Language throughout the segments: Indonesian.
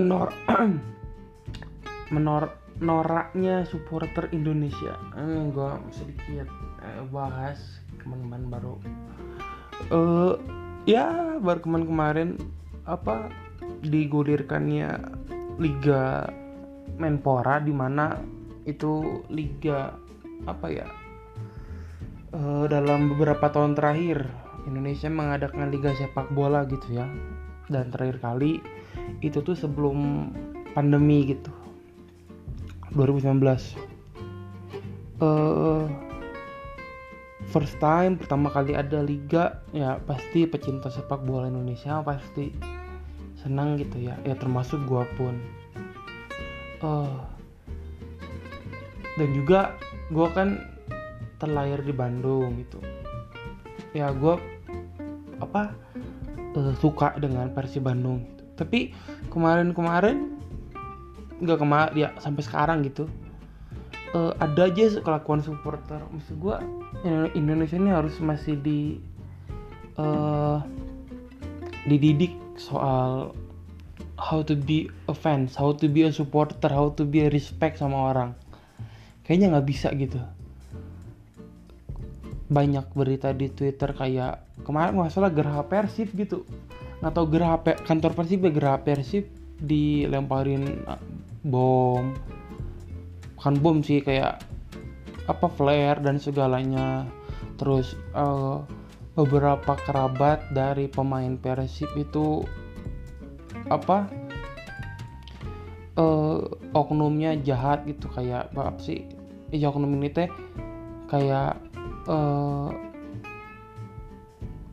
menor menor noraknya supporter Indonesia. Hmm, gue sedikit eh, bahas kemarin baru. Uh, ya baru kemarin kemarin apa digulirkannya liga Menpora di mana itu liga apa ya uh, dalam beberapa tahun terakhir Indonesia mengadakan liga sepak bola gitu ya. Dan terakhir kali itu tuh sebelum pandemi gitu. 2019 uh, first time pertama kali ada liga ya pasti pecinta sepak bola Indonesia pasti senang gitu ya. Ya termasuk gua pun. Uh, dan juga gua kan terlahir di Bandung gitu. Ya gua apa uh, suka dengan Persib Bandung. Tapi kemarin-kemarin nggak kemarin ya sampai sekarang gitu uh, ada aja kelakuan supporter maksud gue Indonesia ini harus masih di uh, dididik soal how to be a fans, how to be a supporter, how to be a respect sama orang. Kayaknya nggak bisa gitu. Banyak berita di Twitter kayak kemarin masalah gerah Persib gitu. Nggak tahu gerah kantor Persib ya gerah Persib dilemparin bom. Bukan bom sih kayak apa flare dan segalanya. Terus uh, beberapa kerabat dari pemain Persib itu apa uh, oknumnya jahat gitu kayak apa sih ya oknum ini teh kayak uh,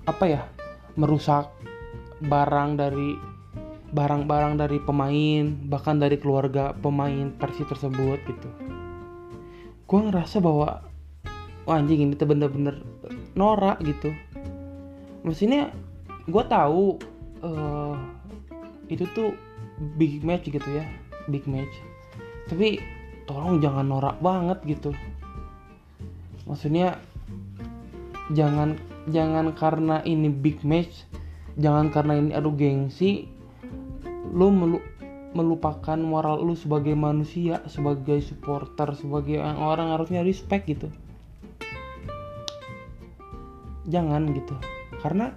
apa ya merusak barang dari barang-barang dari pemain bahkan dari keluarga pemain Persib tersebut gitu. Gue ngerasa bahwa wah anjing ini tuh bener-bener norak gitu. Maksudnya gue tahu uh, itu tuh big match gitu ya big match. Tapi tolong jangan norak banget gitu. Maksudnya jangan jangan karena ini big match jangan karena ini aduh gengsi. Lu melu melupakan moral lu sebagai manusia sebagai supporter sebagai orang harusnya respect gitu. Jangan gitu. Karena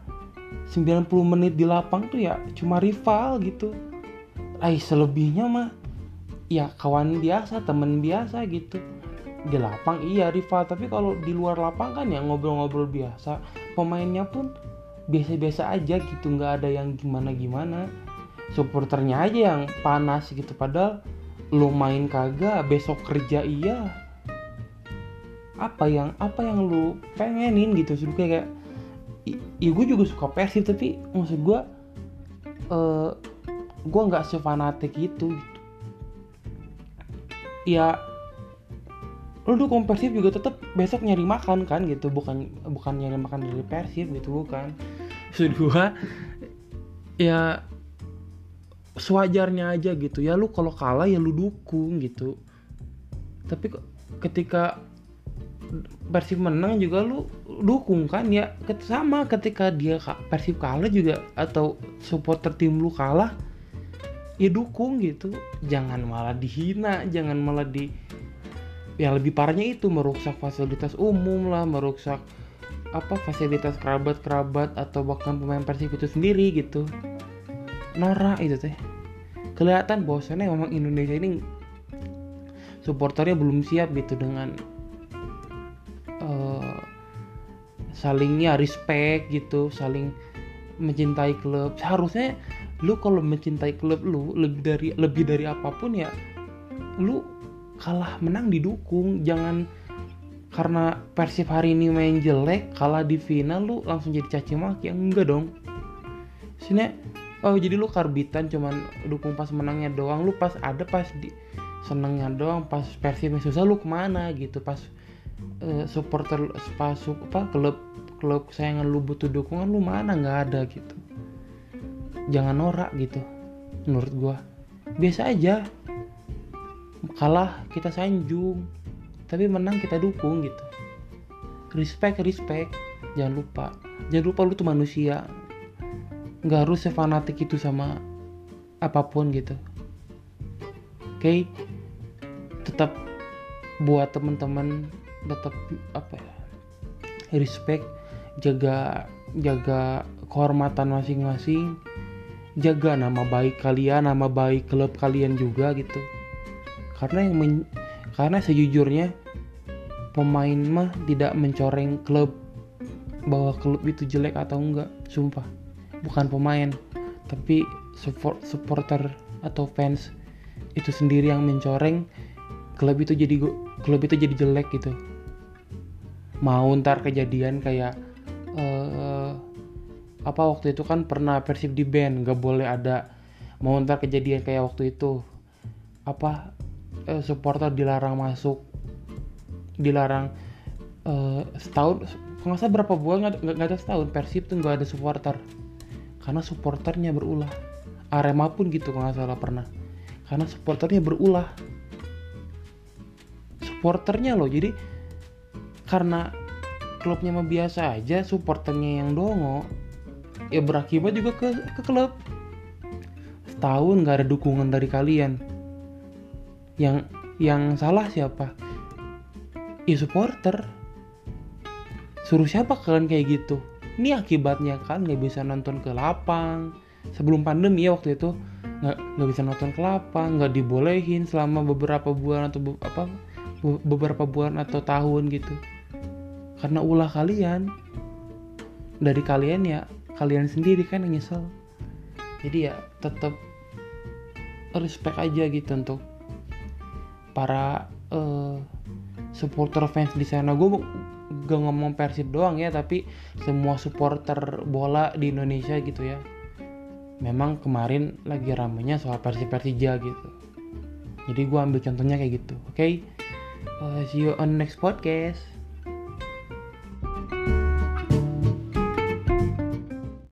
90 menit di lapang tuh ya cuma rival gitu. Ay selebihnya mah ya kawan biasa temen biasa gitu. Di lapang iya rival tapi kalau di luar lapang kan ya ngobrol-ngobrol biasa. Pemainnya pun biasa-biasa aja gitu nggak ada yang gimana-gimana. Supporternya aja yang panas gitu padahal lo main kagak besok kerja iya. Apa yang apa yang lu pengenin gitu sih kayak ya gue juga suka Persib tapi maksud gue uh, gue nggak sefanatik itu gitu. Ya lu dukung Persib juga tetap besok nyari makan kan gitu bukan bukan nyari makan dari Persib gitu bukan maksud gue ya sewajarnya aja gitu. Ya lu kalau kalah ya lu dukung gitu. Tapi ketika Persib menang juga lu dukung kan? Ya sama ketika dia Persib kalah juga atau supporter tim lu kalah ya dukung gitu. Jangan malah dihina jangan malah di ya lebih parahnya itu merusak fasilitas umum lah merusak apa fasilitas kerabat-kerabat atau bahkan pemain Persib itu sendiri gitu. Norak itu teh. Kelihatan bahwasannya memang Indonesia ini supporternya belum siap gitu dengan uh, salingnya respect gitu saling mencintai klub. Seharusnya lu kalau mencintai klub lu lebih dari lebih dari apa pun ya lu kalah menang didukung. Jangan karena Persib hari ini main jelek kalah di final lu langsung jadi caci maki. Enggak dong. Sini oh jadi lu karbitan cuman dukung pas menangnya doang. Lu pas ada pas di senengnya doang. Pas Persib susah lu ke mana gitu? Pas uh, supporter pas apa klub klub kesayangan lu butuh dukungan lu mana? Nggak ada gitu. Jangan norak gitu menurut gua. Biasa aja. Kalah kita sanjung tapi menang kita dukung gitu. Respect respect. Jangan lupa. Jangan lupa lu tuh manusia. Nggak harus sefanatik itu sama apa pun gitu. Okay? tetap buat teman-teman tetap apa ya respect. Jaga jaga kehormatan masing-masing. Jaga nama baik kalian nama baik klub kalian juga gitu. Karena yang men, karena sejujurnya pemain mah tidak mencoreng klub bahwa klub itu jelek atau enggak sumpah. Bukan pemain tapi support supporter atau fans itu sendiri yang mencoreng klub itu jadi klub itu jadi jelek gitu. Mau ntar kejadian kayak uh, apa waktu itu kan pernah Persib di band nggak boleh ada. Mau ntar kejadian kayak waktu itu apa uh, supporter dilarang masuk dilarang uh, setahun nggak salah berapa bulan nggak ada setahun Persib tuh nggak ada supporter. Karena supporternya berulah. Arema pun gitu nggak salah pernah. Karena supporternya berulah. Supporternya loh jadi karena klubnya mah biasa aja supporternya yang dongo ya berakibat juga ke ke klub. Setahun nggak ada dukungan dari kalian. Yang yang salah siapa ya supporter. Suruh siapa kalian kayak gitu? Ini akibatnya kan nggak bisa nonton ke lapang. Sebelum pandemi ya waktu itu nggak nggak bisa nonton ke lapang nggak dibolehin selama beberapa bulan atau be, apa beberapa bulan atau tahun gitu. Karena ulah kalian. Dari kalian ya kalian sendiri kan yang nyesel. Jadi ya tetap respect aja gitu untuk para uh, supporter fans di sana. Gue gak ngomong persib doang ya tapi semua supporter bola di Indonesia gitu ya. Memang kemarin lagi ramenya soal persib persija gitu. Jadi gue ambil contohnya kayak gitu oke? Okay? uh, see you on next podcast